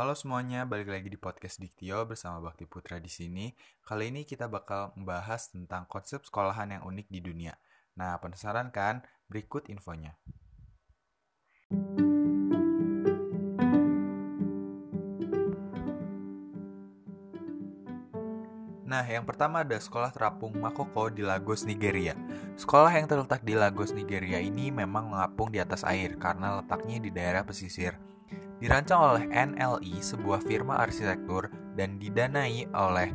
Halo semuanya, balik lagi di podcast Diktio bersama Bakti Putra di sini. Kali ini kita bakal membahas tentang konsep sekolahan yang unik di dunia. Nah, penasaran kan? Berikut infonya. Nah, yang pertama ada sekolah terapung Makoko di Lagos, Nigeria. Sekolah yang terletak di Lagos, Nigeria ini memang mengapung di atas air karena letaknya di daerah pesisir. Dirancang oleh NLI, sebuah firma arsitektur, dan didanai oleh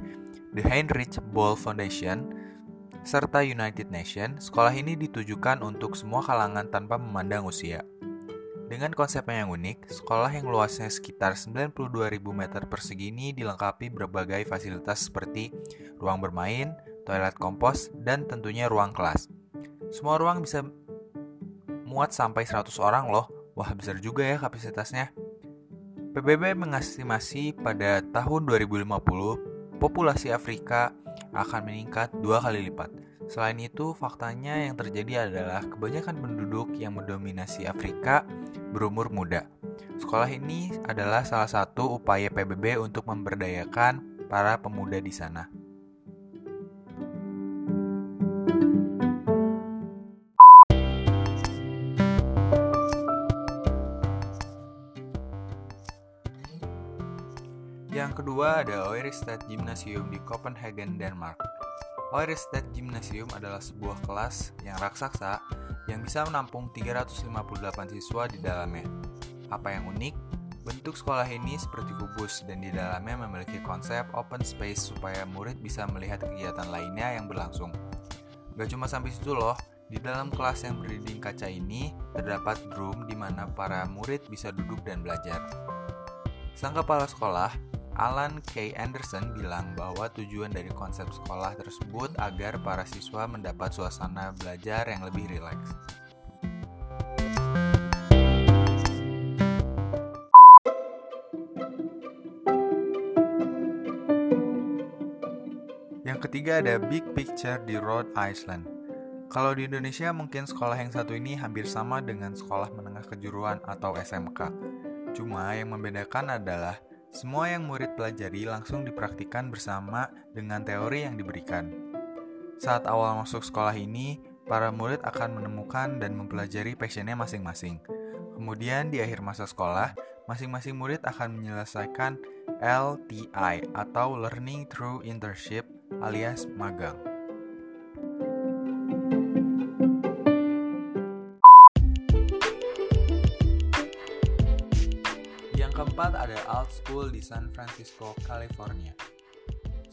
The Heinrich Böll Foundation, serta United Nations, sekolah ini ditujukan untuk semua kalangan tanpa memandang usia. Dengan konsepnya yang unik, sekolah yang luasnya sekitar 92.000 meter persegi ini dilengkapi berbagai fasilitas seperti ruang bermain, toilet kompos, dan tentunya ruang kelas. Semua ruang bisa muat sampai 100 orang loh. Wah, besar juga ya kapasitasnya. PBB mengestimasi pada tahun 2050 populasi Afrika akan meningkat dua kali lipat. Selain itu, faktanya yang terjadi adalah kebanyakan penduduk yang mendominasi Afrika berumur muda. Sekolah ini adalah salah satu upaya PBB untuk memberdayakan para pemuda di sana. Yang kedua ada Oiristed Gymnasium di Copenhagen, Denmark. Oiristed Gymnasium adalah sebuah kelas yang raksasa yang bisa menampung 358 siswa di dalamnya. Apa yang unik? Bentuk sekolah ini seperti kubus dan di dalamnya memiliki konsep open space supaya murid bisa melihat kegiatan lainnya yang berlangsung. Gak cuma sampai situ loh, di dalam kelas yang berdinding kaca ini terdapat room di mana para murid bisa duduk dan belajar. Sang kepala sekolah, Alan K. Anderson bilang bahwa tujuan dari konsep sekolah tersebut agar para siswa mendapat suasana belajar yang lebih rileks. Yang ketiga ada Big Picture di Rhode Island. Kalau di Indonesia mungkin sekolah yang satu ini hampir sama dengan sekolah menengah kejuruan atau SMK. Cuma yang membedakan adalah semua yang murid pelajari langsung dipraktikkan bersama dengan teori yang diberikan. Saat awal masuk sekolah ini, para murid akan menemukan dan mempelajari passionnya masing-masing. Kemudian di akhir masa sekolah, masing-masing murid akan menyelesaikan LTI atau Learning Through Internship alias magang. Keempat ada Alt School di San Francisco, California.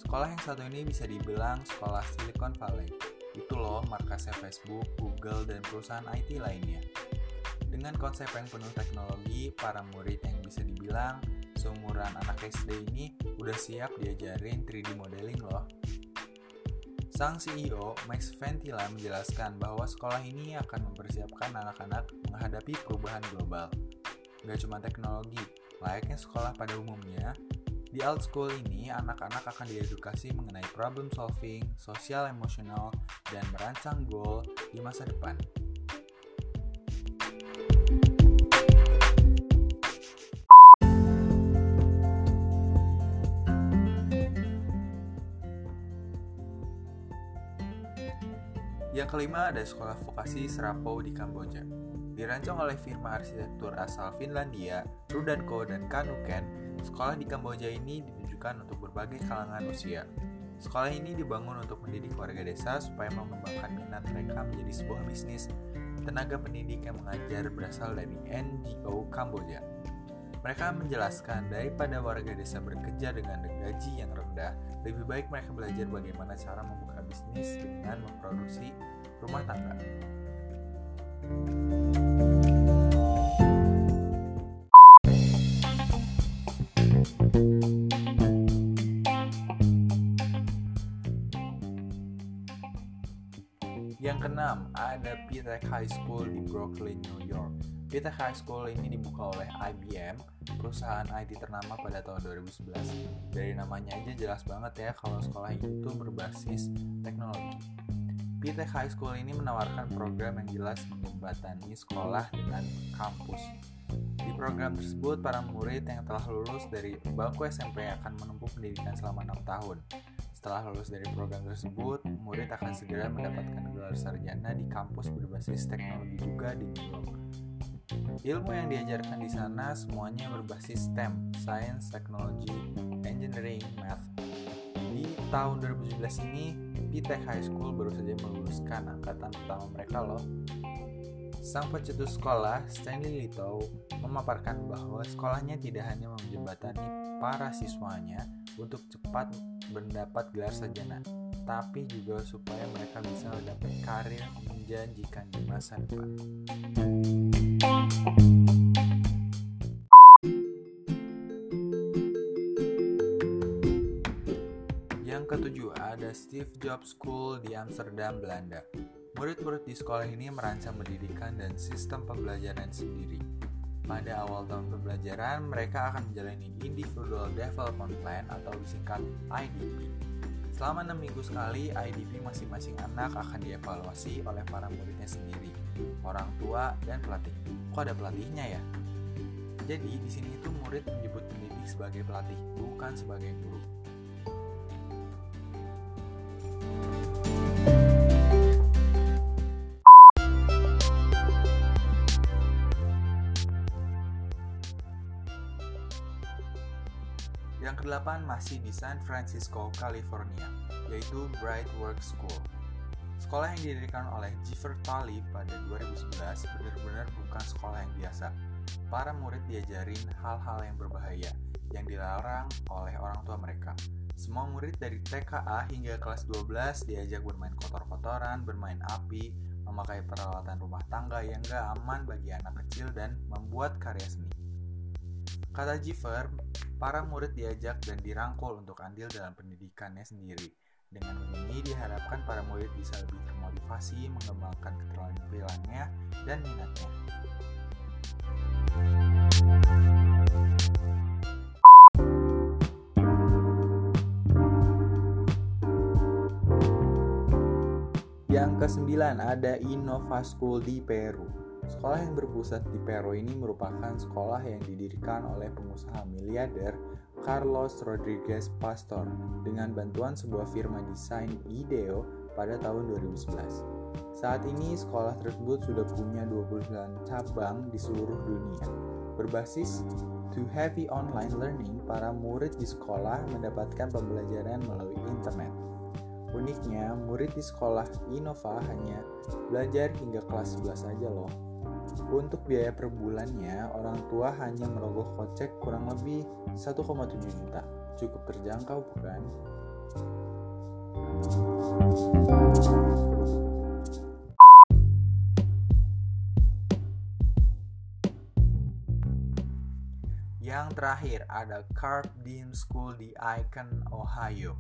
Sekolah yang satu ini bisa dibilang sekolah Silicon Valley. Itu loh markasnya Facebook, Google, dan perusahaan IT lainnya. Dengan konsep yang penuh teknologi, para murid yang bisa dibilang seumuran anak SD ini udah siap diajarin 3D modeling loh. Sang CEO, Max Ventila menjelaskan bahwa sekolah ini akan mempersiapkan anak-anak menghadapi perubahan global. Gak cuma teknologi, layaknya sekolah pada umumnya, di Alt School ini anak-anak akan diedukasi mengenai problem solving, sosial emosional, dan merancang goal di masa depan. Yang kelima ada sekolah vokasi Serapo di Kamboja. Dirancang oleh firma arsitektur asal Finlandia, Rudanko dan Kanuken, sekolah di Kamboja ini ditujukan untuk berbagai kalangan usia. Sekolah ini dibangun untuk mendidik warga desa supaya mengembangkan minat mereka menjadi sebuah bisnis. Tenaga pendidik yang mengajar berasal dari NGO Kamboja. Mereka menjelaskan daripada warga desa bekerja dengan gaji yang rendah, lebih baik mereka belajar bagaimana cara membuka bisnis dengan memproduksi rumah tangga. Keenam, ada P-Tech High School di Brooklyn, New York. P-Tech High School ini dibuka oleh IBM, perusahaan IT ternama pada tahun 2011. Dari namanya aja jelas banget ya kalau sekolah itu berbasis teknologi. P-Tech High School ini menawarkan program yang jelas menjembatani sekolah dengan kampus. Di program tersebut, para murid yang telah lulus dari bangku SMP akan menempuh pendidikan selama 6 tahun. Setelah lulus dari program tersebut, murid akan segera mendapatkan gelar sarjana di kampus berbasis teknologi juga di New York. Ilmu yang diajarkan di sana semuanya berbasis STEM, Science, Technology, Engineering, Math. Di tahun 2017 ini, Tech High School baru saja meluluskan angkatan pertama mereka loh. Sang pencetus sekolah, Stanley Little, memaparkan bahwa sekolahnya tidak hanya menjembatani para siswanya untuk cepat mendapat gelar sarjana, tapi juga supaya mereka bisa mendapat karir menjanjikan di masa depan. Yang ketujuh ada Steve Jobs School di Amsterdam, Belanda. Murid-murid di sekolah ini merancang pendidikan dan sistem pembelajaran sendiri. Pada awal tahun pembelajaran, mereka akan menjalani Individual Development Plan atau disingkat IDP. Selama 6 minggu sekali, IDP masing-masing anak akan dievaluasi oleh para muridnya sendiri, orang tua, dan pelatih. Kok ada pelatihnya ya? Jadi, di sini itu murid menyebut pendidik sebagai pelatih, bukan sebagai guru. Yang kedelapan masih di San Francisco, California, yaitu Bright Work School. Sekolah yang didirikan oleh Jiffer Talib pada 2011 benar-benar bukan sekolah yang biasa. Para murid diajarin hal-hal yang berbahaya yang dilarang oleh orang tua mereka. Semua murid dari TKA hingga kelas 12 diajak bermain kotor-kotoran, bermain api, memakai peralatan rumah tangga yang gak aman bagi anak kecil dan membuat karya seni. Kata Jiffer, para murid diajak dan dirangkul untuk andil dalam pendidikannya sendiri. Dengan begini diharapkan para murid bisa lebih termotivasi mengembangkan keterampilannya dan minatnya. Yang kesembilan ada Innova School di Peru. Sekolah yang berpusat di Peru ini merupakan sekolah yang didirikan oleh pengusaha miliarder Carlos Rodriguez Pastor dengan bantuan sebuah firma desain IDEO pada tahun 2011. Saat ini sekolah tersebut sudah punya 29 cabang di seluruh dunia. Berbasis to heavy online learning, para murid di sekolah mendapatkan pembelajaran melalui internet. Uniknya, murid di sekolah Innova hanya belajar hingga kelas 11 saja loh. Untuk biaya per bulannya, orang tua hanya merogoh kocek kurang lebih 1,7 juta. Cukup terjangkau bukan? Yang terakhir ada Carp Dean School di Icon, Ohio.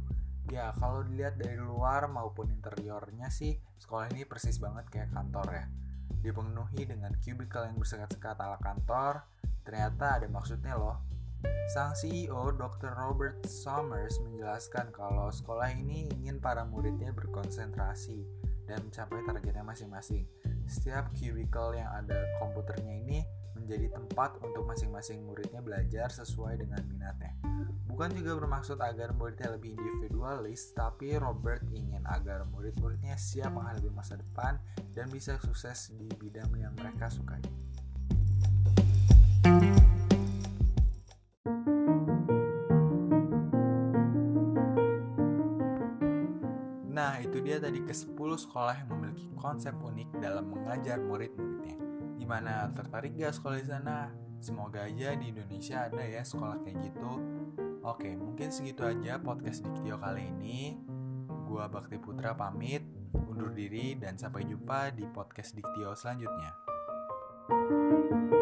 Ya, kalau dilihat dari luar maupun interiornya sih, sekolah ini persis banget kayak kantor ya dipenuhi dengan cubicle yang bersekat-sekat ala kantor, ternyata ada maksudnya loh. Sang CEO Dr. Robert Summers menjelaskan kalau sekolah ini ingin para muridnya berkonsentrasi dan mencapai targetnya masing-masing. Setiap cubicle yang ada komputernya ini menjadi tempat untuk masing-masing muridnya belajar sesuai dengan minatnya. Bukan juga bermaksud agar muridnya lebih individualis, tapi Robert ingin agar murid-muridnya siap menghadapi masa depan dan bisa sukses di bidang yang mereka sukai. Nah, itu dia tadi ke-10 sekolah yang memiliki konsep unik dalam mengajar murid-muridnya. Gimana, tertarik gak sekolah di sana? Semoga aja di Indonesia ada ya sekolah kayak gitu Oke, mungkin segitu aja podcast Diktio kali ini. Gua Bakti Putra pamit, undur diri dan sampai jumpa di podcast Diktio selanjutnya. thank you